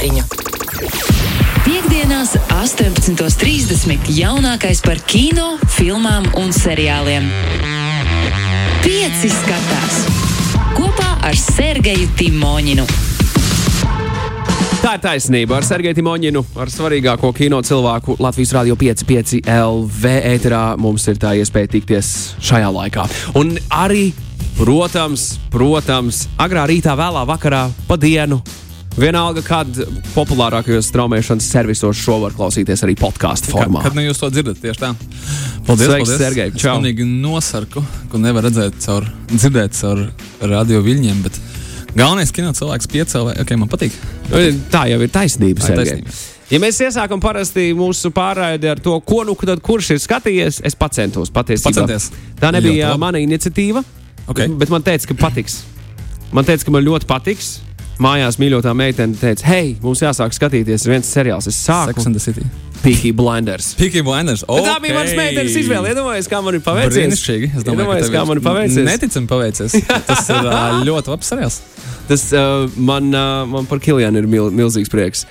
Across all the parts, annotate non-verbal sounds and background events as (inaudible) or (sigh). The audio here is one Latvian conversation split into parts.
Bēriņu. Piektdienās, 18.30. jaunākais par kino, filmām un seriāliem. Pieci skatās kopā ar Sergeju Timoņinu. Tā ir taisnība. Ar Sergeju Timoņinu, ar svarīgāko kino cilvēku Latvijas Rādio 5,5 LV ēterā mums ir tā iespēja tikties šajā laikā. Un arī, protams, protams agrā rītā, vēlā vakarā, pa dienu. Vienalga, kad populārākajos straumēšanas servisos šo var klausīties arī podkāstu formā. Kad nu jūs to dzirdat, tieši tā. Paldies, Sveiks, paldies. Sergej, Es čau. pilnīgi nosarku, ko nevar redzēt caur, dzirdēt caur radio viļņiem, bet galvenais kino cilvēks piecēlē, ok, man patīk. Tā jau ir taisnība. Sergej. taisnība. Ja mēs iesākam parasti mūsu pārraidi ar to, ko nu tad kurš ir skatījies, es pacentos patiesībā. Pacenties. Tā nebija mana iniciatīva, Ok. bet man teica, ka patiks. Man teica, ka man ļoti patiks. Mājās mīļotā meitene teica, hei, mums jāsāk skatīties viens seriāls. Es sāku Sex and the City. Peaky Blinders. Peaky Blinders. Okay. Tā bija manas meitenes izvēle. Iedomājieties, kā man ir paveicies. Brīnišķīgi. Es domāju, Iedomājieties, kā man ir paveicies. Neticami paveicies. Tas ir (laughs) ļoti labs seriāls. Tas uh, man, uh, man par Kilianu ir mil, milzīgs prieks.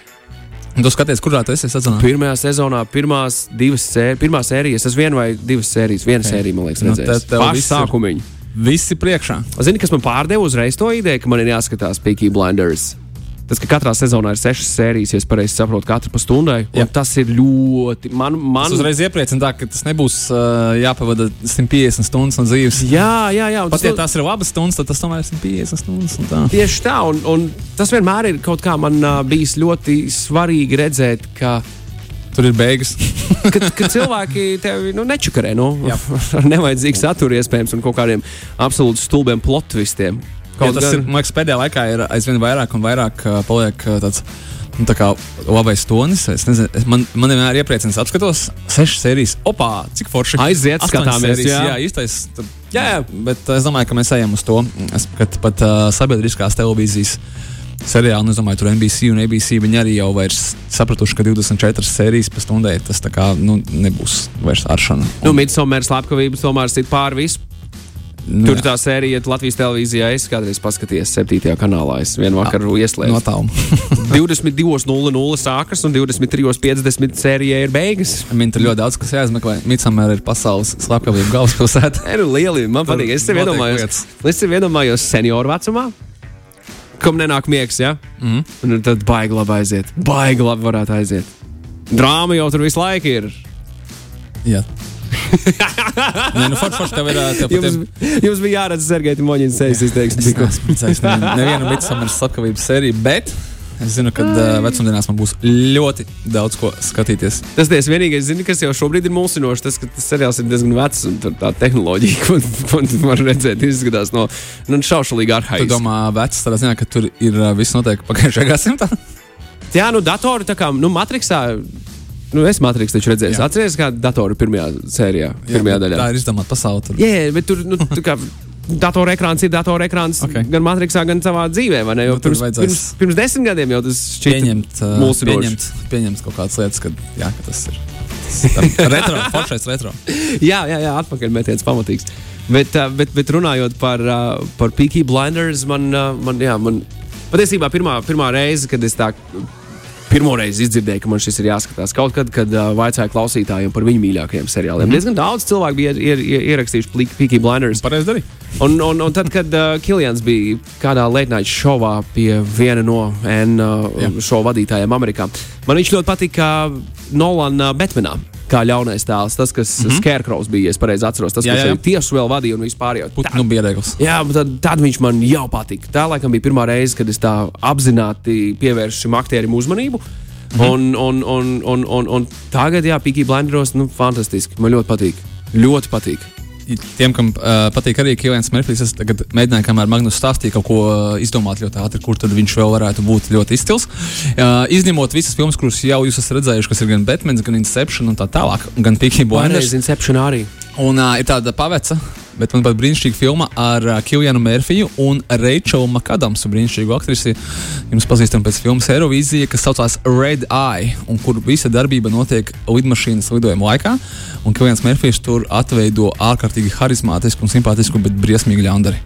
Tu skaties, kurā tu esi sezonā? Pirmajā sezonā, pirmās divas sērijas, pirmā sērijas, tas viena vai divas sērijas, viena okay. sērija, man liekas, Nu, redzēs. te- tev Paši viss ir- sākumiņi. Visi priekšā. Zini, kas man pārdeva uzreiz to ideju, ka man ir jāskatās Peaky Blinders. Tas, ka katrā sezonā ir sešas sērijas, ja es pareizi saprotu, katra pa stundai. Tas ir ļoti. Man, man... Tas uzreiz iepriecina, tā, ka tas nebūs uh, jāpavada 150 stundas no dzīves. Jā, jā, jā. Pat tas- ja tās ir labas stundas, tad tas tomēr ir 150 stundas. un tā. Tieši tā, un, un tas vienmēr ir kaut kā man uh, bijis ļoti svarīgi redzēt, ka, Tur ir beigas. (laughs) ka, ka cilvēki tevi nu, nečakarē nu, ar (laughs) nevajadzīgu saturu, iespējams, un kaut kādiem absolūti stulbiem plot twistiem. Kaut tas ir, man liekas, pēdējā laikā ir aizvien vairāk un vairāk uh, paliek uh, tāds. Nu, tā kā labais tonis. Es nezinu, man, man vienmēr ir iepriecināts, apskatos, sešas sērijas. Opā, cik forši. Aiziet, skatāmies, sērijas, jā. jā, īstais. Jā, jā, bet es domāju, ka mēs ejam uz to. Es, kad pat uh, sabiedriskās televīzijas seriāli, nu, es domāju, tur NBC un ABC viņi arī jau sapratuši, ka 24 sērijas pa stundai tas tā kā nu, nebūs vairs aršana. Nu, Midsummer slepkavības tomēr sit pāri visu. Nu, Tur jā. tā sērija Latvijas televīzijā. Es kādreiz paskatījos 7. kanālā. Es vienu vakaru ieslēdzu. no tāluma. (laughs) 22.00 sākas un 23.50 sērijai ir beigas. Viņa tur ļoti daudz kas jāizmeklē. Midsommar ir pasaules slepkavība galvaspilsēta. (laughs) Ir lieli, man patīk. Es sev iedomājos, es sev iedomājos senioru vecumā, kam nenāk miegs, ja? Mhm. Un tad baigi labi aiziet. Baigi labi varētu aiziet. Drāma jau tur visu laiku ir. Jā. (laughs) Nē, nu, forši, forši, tev ir. Tev Jums, jums bija jāredz Sergeita Moņina sejas izteiksmes. Es neesmu redzējis nevienu- Midsommar slepkavības sēriju, bet es zinu, ka uh, vecumdienās man būs ļoti daudz ko skatīties. Tas tas vienīgais, zini, kas jau šobrīd ir mulsinošs, tas, ka tas seriāls ir diezgan vecs un tur tā tehnoloģija, (laughs) ko, ko tu vari redzēt, izskatās no nu, šaušalīgi Tu arhaiska. domā, vecs tādā ziņā, ka tur ir uh, viss notiek pagājušajā gadsimtā? (laughs) Jā, nu, datori tā kā, nu, Matrixā. Nu, es Matrix taču redzēju, Jā. atceries, kā datori pirmajā sērijā, pirmajā daļā. Tā ir izdomāta pasaule. Tur. Jā, jā, bet tur, nu, tu kā. Datora ekrāns ir datora ekrāns Ok. gan Matrixā, gan savā dzīvē. Nu, tur pirms, pirms, pirms desmit gadiem jau tas šķiet Pieņemt, mulsinoši. pieņemt, pieņemt kaut kādas lietas, kad, jā, ka tas ir. retro, (laughs) foršais retro. Jā, jā, jā atpakaļmetiens pamatīgs. Bet, bet, bet runājot par, par Peaky Blinders, man, man, jā, man patiesībā pirmā, pirmā reize, kad es tā. Pirmo reizi izdzirdēju, ka man šis ir jāskatās. Kaut kad, kad uh, vaicāju klausītājiem par viņu mīļākajiem seriāliem. Mm. Diezgan daudz cilvēku bija ier, ier, ier, ierakstījuši Peaky Blinders. Pareizi darīja. Un, un, un tad, kad uh, Kilians bija kādā late night šovā pie viena no N uh, šovu vadītājiem Amerikā, man viņš ļoti patika Nolana Batmanā. Kā ļaunais tēls, tas, kas mm -hmm. Scarecrows bija, ja es pareizi atceros, tas, Jā, kas jā, jā. arī tiesu vēl vadīja un vispār jau. Putnu biedēgls. Jā, bet tad, tad viņš man jau patika. Tā laikam bija pirmā reize, kad es tā apzināti pievēršu šim aktierim uzmanību. Mm -hmm. un, un, un, un, un, un tagad, jā, Pikī Blenderos, nu, fantastiski. Man ļoti patīk. Ļoti patīk. Tiem, kam uh, patīk arī Kilians Mērfijs, es tagad mēģināju, kamēr Magnus stāstīja kaut ko uh, izdomāt ļoti ātri, kur tad viņš vēl varētu būt ļoti izcils. Uh, izņemot visas filmas, kuras jau jūs esat redzējuši, kas ir gan Batman, gan Inception un tā tālāk, gan Blinders. Blinders Inception arī. Un uh, ir tāda paveca, bet man pat brīnišķīga filma ar uh, Kilianu Mērfiju un Reičelu Makadamsu, brīnišķīgu aktrisi. Jums pazīstama pēc filmas Eirovīzija, kas saucās Red Eye, un kur visa darbība notiek lidmašīnas lidojuma laikā. Un Kilians Mērfijs tur atveido ārkārtīgi harizmātisku un simpātisku, bet briesmīgu ļaundari.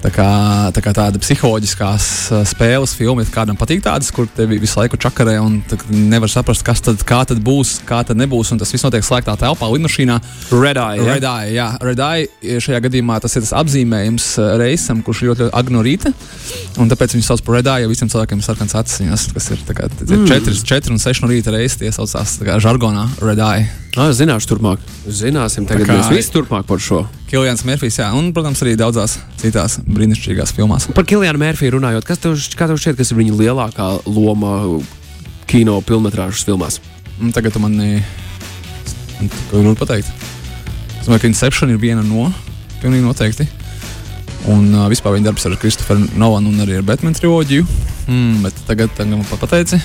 Tā kā, tā kā tāda psiholoģiskās uh, spēles filma, ja kādam patīk tādas, kur tevi visu laiku čakarē un nevar saprast, kas tad, tad būs, kā tad nebūs. Un tas viss notiek slēgtā telpā, lidmašīnā. Red Eye. Red ja? Eye, jā, Red Eye šajā gadījumā tas ir tas apzīmējums reisam, kurš ļoti, ļoti agri no rīta. Un tāpēc viņi sauc par Red Eye, jo visiem cilvēkiem ir sarkans acis, kas ir 4 mm. un 6 no rīta reizes, tie saucās žargonā Red Eye. Ah, zināšu, turpmāk. Zināsim, tagad kā, mēs visi turpmāk par šo. Kiljans Mērfijs, jā, un, protams, arī daudzās citās brīnišķīgās filmās. Par Kiljanu Mērfiju runājot, kas tev, tev šķiet, kas ir viņa lielākā loma kino filmas filmās? Un tagad man ir grūti pateikt. Es domāju, ka Inception ir viena no, pilnīgi noteikti. Un uh, vispār viņa darbs ar Kristoferu Nolanu un arī ar Batman triloģiju. Mm, bet tagad, tagad man pateici,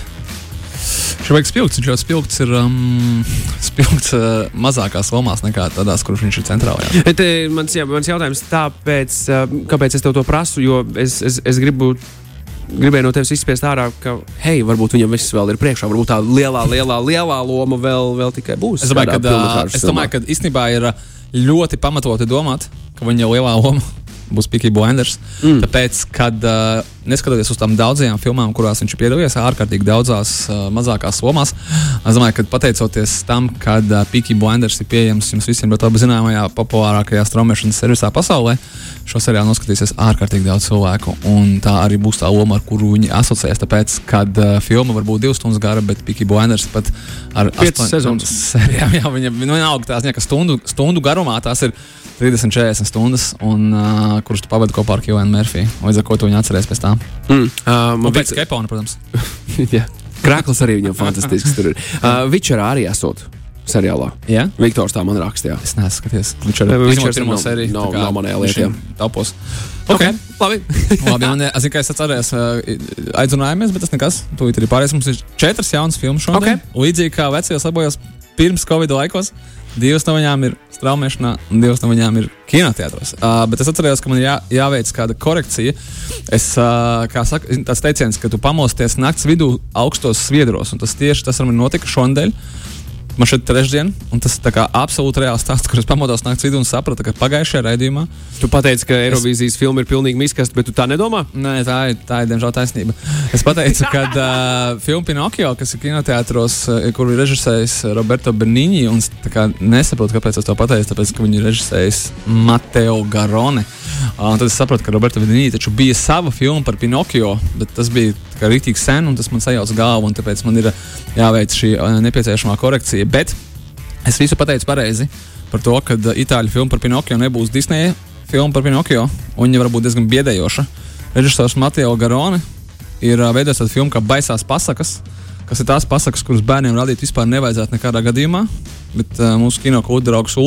Viņš vajag spilgts, jau spilgts ir um, spilgts uh, mazākās lomās nekā tādās, kur viņš ir centrālajā. Bet, mans, jā, mans jautājums tāpēc, uh, kāpēc es tev to prasu, jo es, es, es gribu gribēju no tevis izspiest ārā, ka, hei, varbūt viņam viss vēl ir priekšā, varbūt tā lielā, lielā, lielā loma vēl, vēl tikai būs. Es domāju, ka, es domāju, ka īstenībā ir ļoti pamatoti domāt, ka viņa lielā loma būs Pikī Blinders. Mm. Tāpēc, kad uh, neskatoties uz tām daudzajām filmām, kurās viņš ir piedalījies, ārkārtīgi daudzās uh, mazākās lomās, es domāju, ka pateicoties tam, ka uh, Pikī Blinders ir pieejams jums visiem ļoti labi zināmajā, populārākajā straumēšanas servisā pasaulē, šo seriālu noskatīsies ārkārtīgi daudz cilvēku. Un tā arī būs tā loma, ar kuru viņi asociēs. Tāpēc, kad uh, filma var būt divas stundas gara, bet Pikī Blinders pat ar piecas sezonas (laughs) sērijām, jā, viņa vienalga tās, ja, stundu, stundu garumā tās ir 30, 40 stundas. Un, uh, kurus tu pavadi kopā ar Kjūnu Murphy. Līdz ar to tu viņu atceries pēc tam. Mm. Uh, man pēc Kepona, protams. (laughs) yeah. Krāklis arī viņam fantastisks. Tur ir. Uh, Vičerā arī esot seriālā. Jā, Viktors tā man rakstīja. Es neesmu skatījies. Viņš ir pirmā sērija. Nav, nav, nav manējā lietā. Tapos. Okay. okay. Labi. (laughs) Labi, man, es tikai atceros, uh, aizrunājamies, bet tas nekas. Tūlīt arī pārējais. Mums ir četras jaunas filmas šodien. Okay. Līdzīgi kā vecajos labojos pirms Covid laikos. Divas no viņām ir straumēšanā, un divas no viņām ir kinoteātros. Uh, bet es atceros, ka man jā, jāveic kāda korekcija. Es, uh, kā saka, tas teiciens, ka tu pamosties naktas vidū augstos sviedros, un tas tieši tas ar mani notika šonadēļ. Man šeit ir trešdiena, un tas ir absolūti reāls stāsts, kurš pamodos naktas vidū un sapratu, ka pagājušajā raidījumā. Tu pateici, ka Eirovīzijas es... filma ir pilnīgi miskasta, bet tu tā nedomā? Nē, tā ir, tā ir diemžēl taisnība. Es pateicu, ka (laughs) uh, filma Pinocchio, kas ir kinoteātros, kur ir režisējis Roberto Benigni, un kā, nesaprotu, kāpēc es to pateicu, tāpēc, ka viņu ir režisējis Mateo Garone. Uh, un tad es sapratu, ka Roberto Benigni taču bija sava filma par Pinocchio, bet tas bija rīktīgi sen, un tas man sajauca galvu, un tāpēc man ir jāveic šī uh, nepieciešamā korekcija. Bet es visu pateicu pareizi par to, ka uh, itāļu filma par Pinocchio nebūs Disneja filma par Pinocchio, un viņa var būt diezgan biedējoša. Režisors Mateo Garone ir uh, veidojis tādu filmu kā Baisās pasakas, kas ir tās pasakas, kuras bērniem radīt vispār nevajadzētu nekādā gadījumā. Bet uh, mūsu kino kūda draugs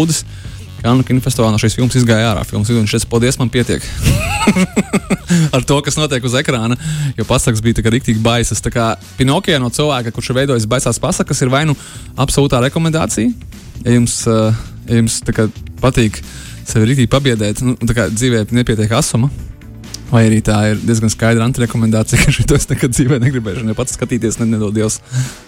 Ulris Kānu kinofestivālā no šīs filmas izgāja ārā. Filmas izgāja, viņš teica, paldies, man pietiek. (laughs) Ar to, kas notiek uz ekrāna, jo pasakas bija tā rīktīgi baisas. Tā kā Pinokija no cilvēka, kurš ir veidojis baisās pasakas, ir vai nu absolūtā rekomendācija, ja jums, eh, ja jums kā, patīk sevi rīktīgi pabiedēt, nu, tā kā dzīvē nepietiek asuma Vai arī tā ir diezgan skaidra antirekomendācija, (laughs) ka šo es nekad dzīvē negribēju ne pats skatīties, ne nedod Dievs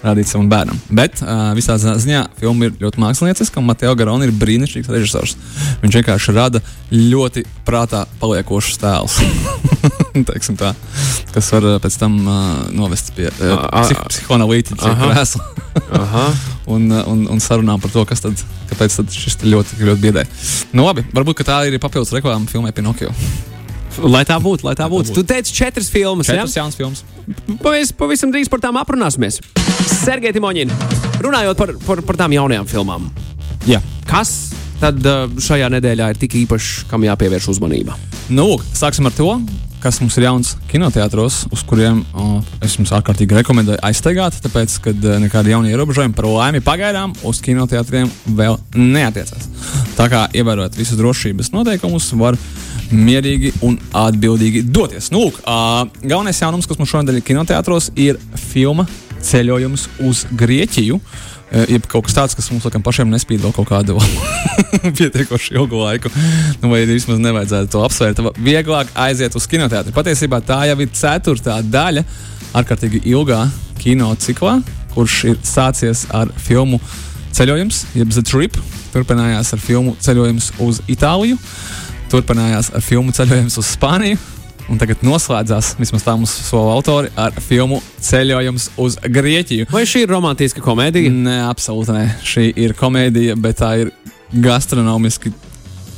rādīt savam bērnam. Bet uh, visā ziņā filma ir ļoti mākslinieciska, un Mateo Garoni ir brīnišķīgs režisors. Viņš vienkārši rada ļoti prātā paliekošus tēlus. (laughs) tā, kas var pēc tam uh, novest pie uh, psih psihoanalītiķa krēsla. (laughs) un, un, un sarunām par to, kas tad, kāpēc tad šis ļoti, ļoti biedē. Nu, labi, varbūt tā ir papildus reklāma filmai Pinocchio. Lai tā būtu, lai tā būtu. Tu teici, četras filmas. Četras ja? jaunas filmas. Mēs pavisam drīz par tām aprunāsimies. Sergei Timoņin, runājot par, par, par tām jaunajām filmām. Jā. Kas tad uh, šajā nedēļā ir tik īpašs, kam jāpievērš uzmanība? Nu, sāksim ar to, kas mums ir jauns kinoteātros, uz kuriem uh, es jums ārkārtīgi rekomendēju aiztaigāt, tāpēc, ka uh, nekādi jaunie ierobežojumi par laimi pagaidām uz kinoteātriem vēl neatiecās. Tā kā ievērot visus drošības noteikumus, var mierīgi un atbildīgi doties. Nu, lūk, uh, galvenais jaunums, kas mums šodien ir kinoteātros, ir filma Ceļojums uz Grieķiju. Uh, jeb kaut kas tāds, kas mums laikam pašiem nespīd vēl kaut kādu (laughs) pietiekoši ilgu laiku, nu, vai vismaz nevajadzētu to apsvērt. Vieglāk aiziet uz kinoteātri. Patiesībā tā jau ir ceturtā daļa ārkārtīgi ilgā kino ciklā, kurš ir sācies ar filmu Ceļojums, jeb The Trip. Turpinājās ar filmu Ceļojums uz Itāliju. Turpinājās ar filmu Ceļojums uz Spāniju. Un tagad noslēdzās, vismaz tā mūsu soli autori, ar filmu Ceļojums uz Grieķiju. Vai šī ir romantiska komēdija? Nē, absolūti nē. Šī ir komēdija, bet tā ir gastronomiski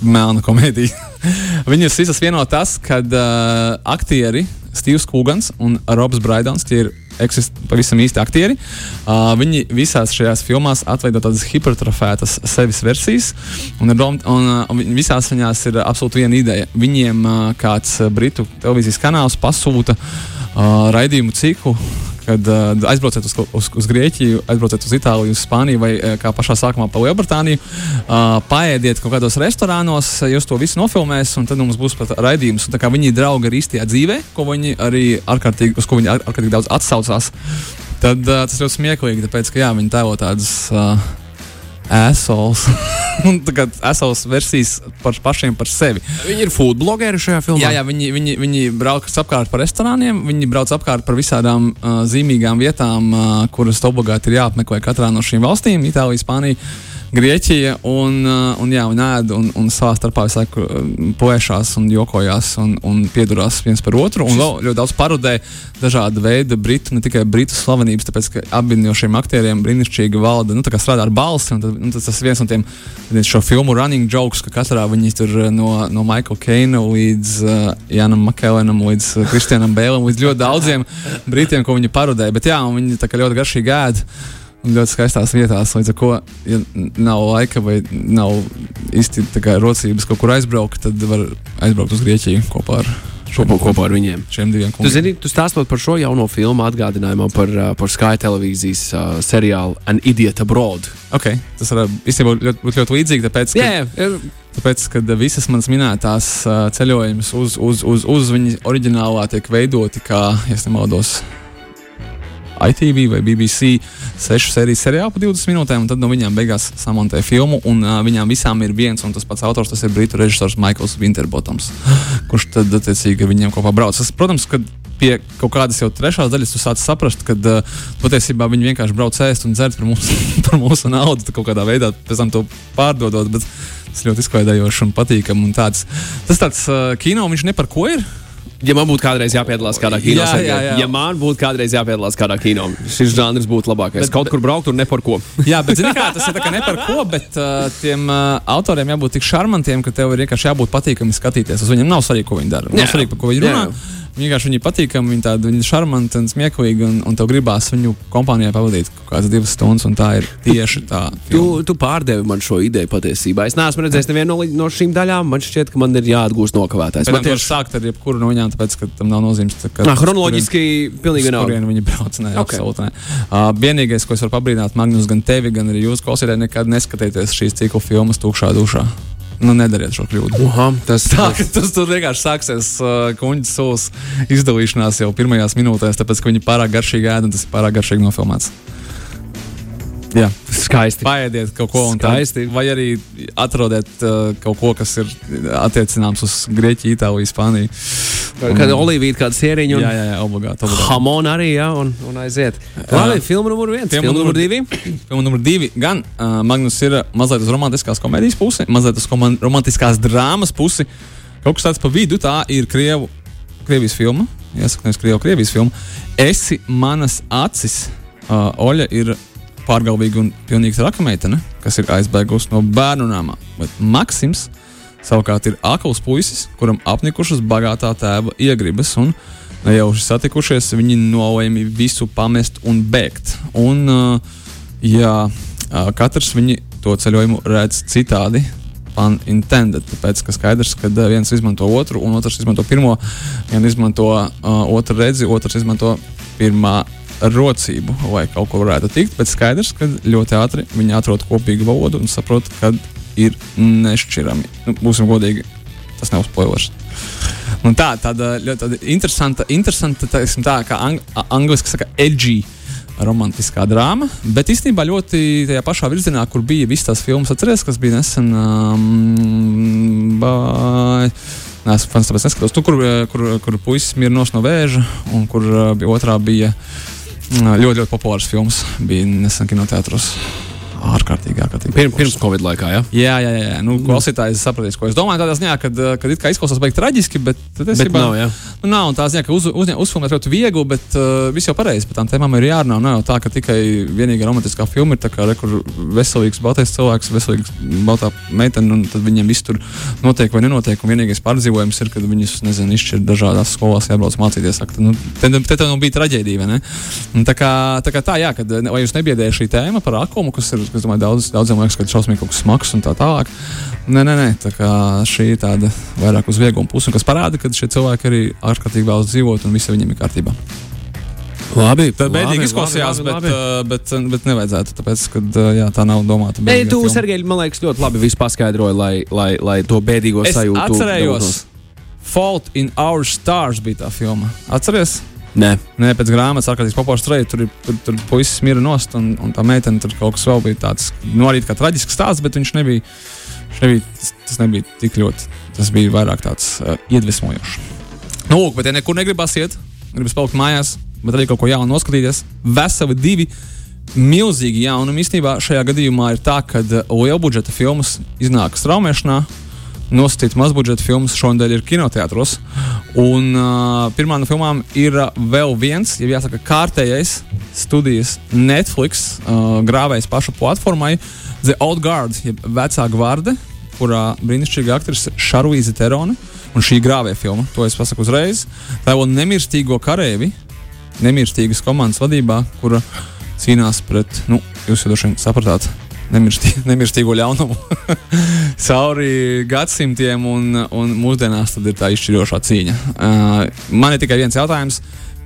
melna komēdija. (laughs) Viņus visas vieno tas, ka uh, aktieri Steve's Kūgans un Robs Braidons tie ir eksist, pavisam īsti aktieri. Uh, viņi visās šajās filmās atveido tādas hipertrofētas sevis versijas, un, ir, un, un visās viņās ir absolūti viena ideja. Viņiem uh, kāds britu televīzijas kanāls pasūta uh, raidījumu ciklu, kad uh, aizbrauciet uz, uz, uz Grieķiju, aizbrauciet uz Itāliju, uz Spāniju vai uh, kā pašā sākumā pa Lielbritāniju, uh, paēdiet kaut kādos restorānos, jūs to visu nofilmēs, un tad mums būs pat raidījums. Un, viņi ir draugi arī īstajā dzīvē, ko viņi arī ārkārtīgi, uz ko viņi ārkārtīgi daudz atsaucās. Tad uh, tas ļoti smieklīgi, tāpēc, ka jā, viņi tēlo tādas. Uh, Esols. (laughs) Tagad esols versijas par pašiem par sevi. Viņi ir food blogeri šajā filmā. Jā, jā viņi, viņi, viņi brauc apkārt pa restorāniem, viņi brauc apkārt par visādām uh, zīmīgām vietām, uh, kuras obligāti ir jāapmeklē katrā no šīm valstīm - Itālija, Spānija. Grieķija, un, uh, un, jā, un ēd, un, un savā starpā visu laiku uh, plēšās un jokojās un, un piedurās viens par otru. Un vēl ļoti daudz parodē dažāda veida britu, ne tikai britu slavenības, tāpēc ka abi no šiem aktieriem brīnišķīgi valda, nu, strādā ar balsi. Tad, nu, tas ir viens no tiem šo filmu running jokes, ka katrā viņi tur uh, no, no Michaela Keina līdz uh, Janam Makelenam, līdz uh, Kristianam Bēlam, līdz ļoti daudziem (laughs) britiem, ko viņi parodē. Bet jā, viņi tā kā ļoti garšīgi ēd ļoti skaistās vietās. Līdz ar to, ja nav laika vai nav īsti rocības kaut kur aizbraukt, tad var aizbraukt uz Grieķiju kopā ar. Kopā, kopā ar viņiem. Šiem diviem kungiem. Tu, zini, tu stāstot par šo jauno filmu atgādinājumu par, par Sky televīzijas uh, seriālu An Idiot Abroad. Okay. Tas var īstenībā būt ļoti, ļoti līdzīgi, tāpēc, ka, yeah, yeah. tāpēc, kad visas manas minētās uh, ceļojumus uz, uz, uz, uz viņa oriģinālā tiek veidoti kā, ja nemaldos, ITV vai BBC sešu sēriju seriālu pa 20 minūtēm, un tad no viņiem beigās samontē filmu. Un, uh, viņām visām ir viens un tas pats autors, tas ir britu režisors Maikls Winterbottoms, kurš tad attiecīgi viņiem kopā brauc. Tas, protams, ka pie kaut kādas jau trešās daļas, tu sāc saprast, ka uh, patiesībā viņi vienkārši brauc ēst un dzert par mūsu, (laughs) par mūsu naudu, kaut kādā veidā pēc tam to pārdodot. Bet tas ļoti izklaidējoši un patīkami. Tas tāds uh, kino, viņš ne par ko ir ja man būtu kādreiz jāpiedalās kādā kino, jā, jā, jā. ja man būtu kādreiz jāpiedalās kādā kino, šis žanrs būtu labākais. Bet, Kaut kur braukt un ne par ko. (laughs) jā, bet zini, kā, tas ir ne par ko, bet uh, tiem uh, autoriem jābūt tik šarmantiem, ka tev ir vienkārši jābūt patīkami skatīties. Uz viņiem nav svarīgi, ko viņi dara. Nav svarīgi, par ko viņi runā. Jā. Vienkārši viņi patīkami, viņi tādi viņi šarmanti un smieklīgi, un, un tev gribās viņu kompānijā pavadīt kaut kādas divas stundas, un tā ir tieši tā. tu, tu pārdevi man šo ideju patiesībā. Es neesmu redzējis nevienu no, no šīm daļām. Man šķiet, ka man ir jāatgūst nokavētais. Man tieši sākt ar jebkuru no viņām, tāpēc, ka tam nav nozīmes. Ka, Nā, chronoloģiski pilnīgi vienalga. Kurien viņi brauc, ne, okay. absolūti ne. Uh, vienīgais, ko es varu pabrīdināt, Magnus, gan tevi, gan arī jūs klausītāji, nekad neskatieties šīs ciklu filmas tukšā dušā. Nu, nedariet šo kļūdu. Uha, tas tā, tas tur vienkārši sāksies uh, kuģa sūs izdalīšanās jau pirmajās minūtēs, tāpēc ka viņi pārāk garšīgi ēd un tas ir pārāk garšīgi nofilmēts. Jā, skaisti. Paiediet kaut ko tādu, vai arī atrodiet uh, kaut ko, kas ir attiecināms uz Grieķiju, Itāliju, Spāniju. Kad olīvija, kāda sēriņa un jā, jā, jā, obligāti, obligāti. hamon arī, jā, un, un aiziet. Labi, uh, filma numur viens, filma, filma numur divi. (clears throat) filma numur divi gan uh, Magnus ir mazliet uz romantiskās komēdijas pusi, mazliet uz romantiskās drāmas pusi. Kaut kas tāds pa vidu, tā ir Krievu, Krievijas filma. Jāsaka, nevis Krievu, Krievijas filma. Esi manas acis. Uh, Oļa ir pārgalvīga un pilnīgi traka meitene, kas ir aizbēgusi no bērnu nama. Bet Maksims savukārt ir akls puisis, kuram apnikušas bagātā tēva iegribas. Un, Nejauši satikušies, viņi nolēma visu pamest un bēgt. Un, jā, katrs viņi to ceļojumu redz citādi. Unintended, tāpēc, ka skaidrs, ka viens izmanto otru, un otrs izmanto pirmo, viens izmanto uh, otru redzi, otrs izmanto pirmā rocību, lai kaut ko varētu tikt, bet skaidrs, ka ļoti ātri viņi atrod kopīgu valodu un saprot, ka ir nešķirami. Nu, būsim godīgi, tas nav spoilers. Un tā, tāda ļoti tāda interesanta, interesanta tā, tā kā ang angliski saka, edgy romantiskā drāma, bet īstenībā ļoti tajā pašā virzienā, kur bija visas tās filmas, atcerieties, kas bija nesen. Um, bā, Nē, es tam neskatos. Tur, kur, kur, kur puisis mirst no vēža, un kur uh, otrā bija uh, Ļoti, ļoti populārs filmas bija nesen kinoteātros. Ārkārtīgi, ārkārtīgi. Pirms, pirms Covid laikā, jā. Jā, jā, jā. Nu, klausītājs sapratīs, ko es domāju. Tādā ziņā, kad, uh, kad it kā izklausās baigi traģiski, bet tas Bet nav, jā. Nu, nav un tā ziņā, ka uz, uz, uzfilmēt ļoti viegli, bet uh, viss jau pareizi. Par tām tēmām ir jārunā. Nav tā, ka tikai vienīgā romantiskā filma ir tā kā re, kur veselīgs baltais cilvēks, veselīgs baltā meitene, un tad viņiem viss tur notiek vai nenotiek. Un vienīgais pārdzīvojums ir, kad viņus, nezinu, izšķir dažādās skolās, jābrauc mācīties. Saka, nu, te, te, te nu bija traģēdija, vai ne? Un tā kā tā, kā tā jā, kad, vai jūs nebiedējat šī tēma par akumu, kas ir, kas, domāju, daudz, daudziem liekas, ka šausmīgi kaut kas smags un tā tālāk. Nē, nē, nē, tā kā šī ir tāda vairāk uz vieglumu pusi, kas parāda, ka šie cilvēki arī ārkārtīgi vēlas dzīvot un viss viņiem ir kārtībā. Labi, Tā bēdīgi izklausījās, labi, bet, labi. uh, bet, uh, bet nevajadzētu, tāpēc, ka uh, jā, tā nav domāta. Bēdīga tu. Sergei, man liekas, ļoti labi visu paskaidroji, lai, lai, lai to bēdīgo Es sajūtu. atcerējos. Fault in Our Stars bija tā filma. Atceries? Nē, Nē, pēc grāmatas ārkārtīgi populārs trījus. Tur, tur, tur puisis mira nost, un, un tā meitene tur kaut kas vēl bija tāds, nu, arī kā traģisks stāsts, bet viņš nebija, viņš nebija tas, tas nebija tik ļoti. Tas bija vairāk tāds uh, iedvesmojošs. Nu, lūk, bet ja nekur negribas iet, gribas palikt mājās, bet arī kaut ko jaunu noskatīties, veseli divi. Milzīgi jaunumi īstenībā šajā gadījumā ir tā, ka liela budžeta filmas iznāk straumēšanā, nosacīt mazbudžeta filmas šonadēļ ir kinoteātros. Un uh, pirmā no filmām ir uh, vēl viens, ja jāsaka, kārtējais studijas Netflix uh, grāvējs pašu platformai, The Old Guard, jeb vecā gvarde, kurā brīnišķīga aktrise Šarvīze Terone. Un šī grāvēja filma, to es pasaku uzreiz. Tā ir nemirstīgo kareivi, nemirstīgas komandas vadībā, kura cīnās pret, nu, jūs jau droši vien sapratāt, nemirstī, (laughs) nemirstīgo ļaunumu (laughs) cauri gadsimtiem, un, un mūsdienās tad ir tā izšķirošā cīņa. Uh, man ir tikai viens jautājums.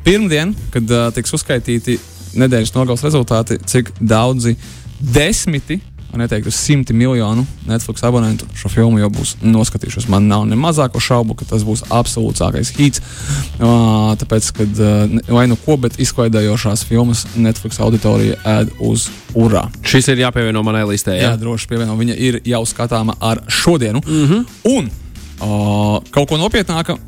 Pirmdien, kad uh, tiks uzskaitīti nedēļas nogales rezultāti, cik daudzi desmiti, neteiktu simti miljonu Netflix abonentu šo filmu jau būs noskatījušies. Man nav ne mazāko šaubu, ka tas būs absolūtākais hits. Uh, tāpēc, kad uh, vai nu ko, bet izklaidējošās filmas Netflix auditorija ēd uz urā. šis ir jāpievieno manai listē. Jā, Jā, droši pievienot. Viņa ir jau skatāma ar šodienu. Mm -hmm. Un uh, kaut ko nopietnāku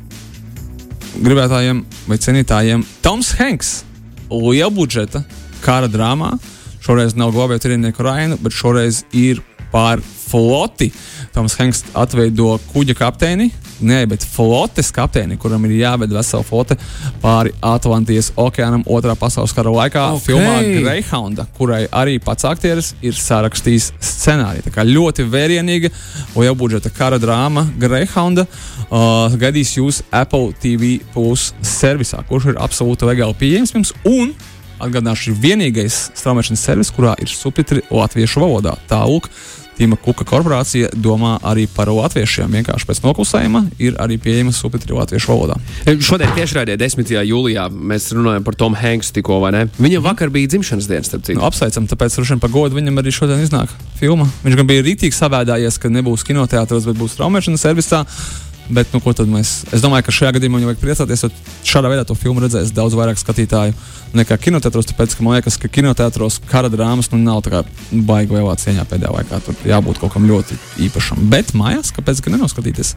gribētājiem vai cienītājiem - Toms Hanks, liela budžeta kara drāmā. Šoreiz nav glābējis tirnieku Rainu, bet šoreiz ir pār floti. Toms Hanks atveido kuģa kapteini, ne, bet flotes kapteini, kuram ir jāved vesela flote pāri Atlantijas okeānam otrā pasaules kara laikā. Ok. Filmā Greyhounda, kurai arī pats aktieris ir sarakstījis scenāriju. Tā kā ļoti vērienīga, liela budžeta kara drāma Greyhounda uh, gaidīs jūs Apple TV Plus servisā, kurš ir absolūti legāli pieejams jums. Atgādināšu, ir vienīgais straumēšanas servis, kurā ir subtitri latviešu valodā. Tālāk, Tīma Kuka korporācija domā arī par latviešiem. Vienkārši pēc noklusējuma ir arī pieejama subtitri latviešu valodā. Šodien tiešraidē 10. jūlijā mēs runājam par Tomu Hanksu tikko, vai ne? Viņam vakar bija dzimšanas diena, starp citu. Nu, apsveicam, tāpēc vien par godu viņam arī šodien iznāk filma. Viņš gan bija rītīgi savēdājies, ka nebūs kinoteātros, bet būs traumēšanas servisā. Bet, nu, ko tad mēs? Es domāju, ka šajā gadījumā viņam vajag priecāties, jo šādā veidā to filmu redzēs daudz vairāk skatītāju nekā kinoteātros. Tāpēc, ka man liekas, ka kinoteātros kara drāmas nu, nav tā kā baigi lielā cieņā pēdējā laikā. Tur jābūt kaut kam ļoti īpašam. Bet mājās, kāpēc gan nenoskatīties?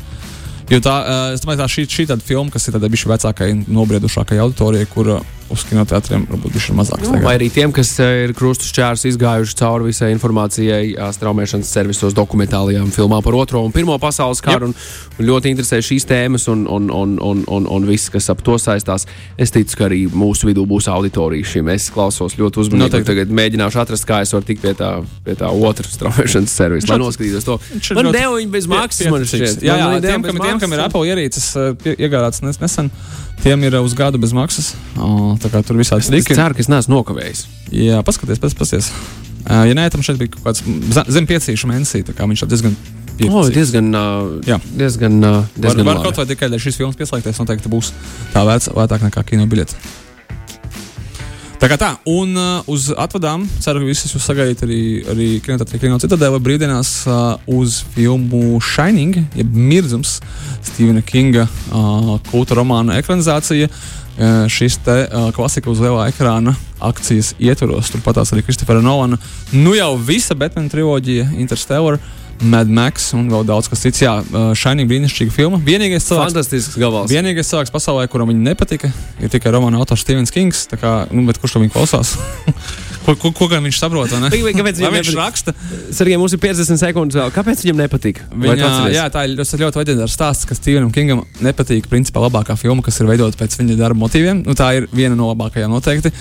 Jo tā, eh, es domāju, tā šī, šī tāda filma, kas ir tāda bijusi vecākai, nobriedušākai auditorijai, kur uz kinoteātriem varbūt ir mazāk. Nu, vai arī tiem, kas eh, ir krustus čērs izgājuši cauri visai informācijai, ā, straumēšanas servisos, dokumentālajām filmām par otro un pirmo pasaules karu. Un, un ļoti interesē šīs tēmas un, un, un, un, un, un viss, kas ap to saistās. Es ticu, ka arī mūsu vidū būs auditorija šim. Es klausos ļoti uzmanīgi. Noteikti. Tagad mēģināšu atrast, kā es varu tikt pie tā, pie tā otra straumēšanas servisa, lai Viņš- noskatītos to. viņš Man ļoti deva viņa bez maksas. man šķiet. Jā, jā viņa deva tiem, kam, tiem, kam ir. Apple ierīces iegādātas nes- nesen, tiem ir uh, uz gadu bez maksas. O, Tā kā tur visādi Es triki. ceru, ka es neesmu nokavējis. Jā, paskaties, pēc pasies. Uh, ja nē, tam šeit bija kaut kāds zem piecīšu mēnesī, tā kā viņš ir diezgan. O, pieticīgs. diezgan, ā, Jā. diezgan, Var, diezgan var labi. kaut vai tikai dēļ šīs filmas pieslēgties, noteikti būs tā vērts, lētāk nekā kino biļete. Tā kā tā, un uh, uz atvadām ceru, ka visi jūs sagaidāt arī, arī kinoteātrī, kino citadēlē brīvdienās uh, uz filmu Shining, jeb Mirdzums, Stevena Kinga uh, kulta romāna ekranizācija. Uh, šis te uh, klasika uz lielā ekrāna akcijas ietvaros, turpatās arī Kristofera Nolana. Nu jau visa Batman triloģija, Interstellar. Mad Max un vēl daudz kas cits. Jā, uh, Shining brīnišķīga filma. Vienīgais cilvēks, Fantastisks gabals. Vienīgais cilvēks pasaulē, kuram viņa nepatika, ir tikai romāna autors Stevens Kings. tā Kā, nu, bet kurš to viņa klausās? (laughs) Ko, ko, ko gan viņš saprot? kāpēc viņam viņš raksta? Sergei, mums ir 50 sekundes vēl. Kāpēc viņam nepatīk? Viņa, jā, tā ir ļoti leģendārs stāsts, ka Stevenam Kingam nepatīk principā labākā filma, kas ir veidota pēc viņa darba motīviem. Nu, tā ir viena no labākajām noteikti,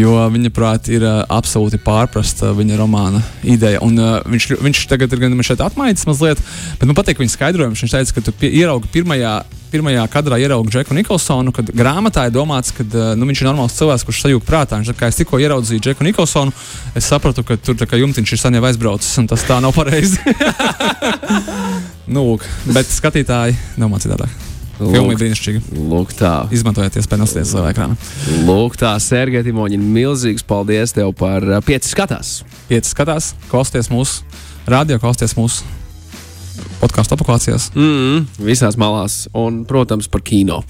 jo viņa prāt ir uh, absolūti pārprasta viņa romāna ideja. Un, uh, viņš, viņš tagad ir gan šeit atmaiņas mazliet, bet man patīk viņa skaidrojums. Viņš teica, ka tu pie, ieraugi pirmajā. Pirmajā kadrā ieraugu Džeku Nikolsonu, kad grāmatā ir domāts, ka uh, nu, viņš ir normāls cilvēks, kurš sajūta prātā. Viņš, kā es tikko ieraudzīju Džeku Nikolsonu, es sapratu, ka tur kā jumtiņš ir sen jau aizbraucis, un tas tā nav pareizi. (laughs) Nu, lūk, bet skatītāji domā citādāk. Filma ir brīnišķīga. Lūk, tā. Izmantojiet, iespēju nosties savā ekrānā. Lūk, tā, Sergei Timoņin, milzīgs paldies tev par pieci skatās. Pieci skatās, klausieties mūsu radio, klausieties mūsu podkāstu apakācijās. Mm, visās malās, un, protams, par kino.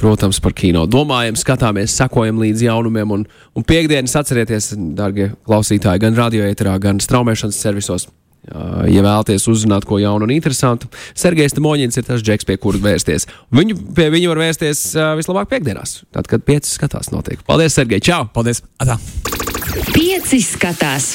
Protams, par kino. Domājam, skatāmies, sakojam līdz jaunumiem, un, un piekdienas atcerieties, darbie klausītāji, gan radioetrā, gan straumēšanas servisos. Ja vēlaties uzzināt ko jaunu un interesantu, Sergejs Timoņins ir tas džeks, pie kura vērsties. Viņu, pie viņa var vērsties vislabāk piekdienās, tad, kad pieci skatās notiek. Paldies, Sergej! Čau! Paldies! Atā. Pieci skatās!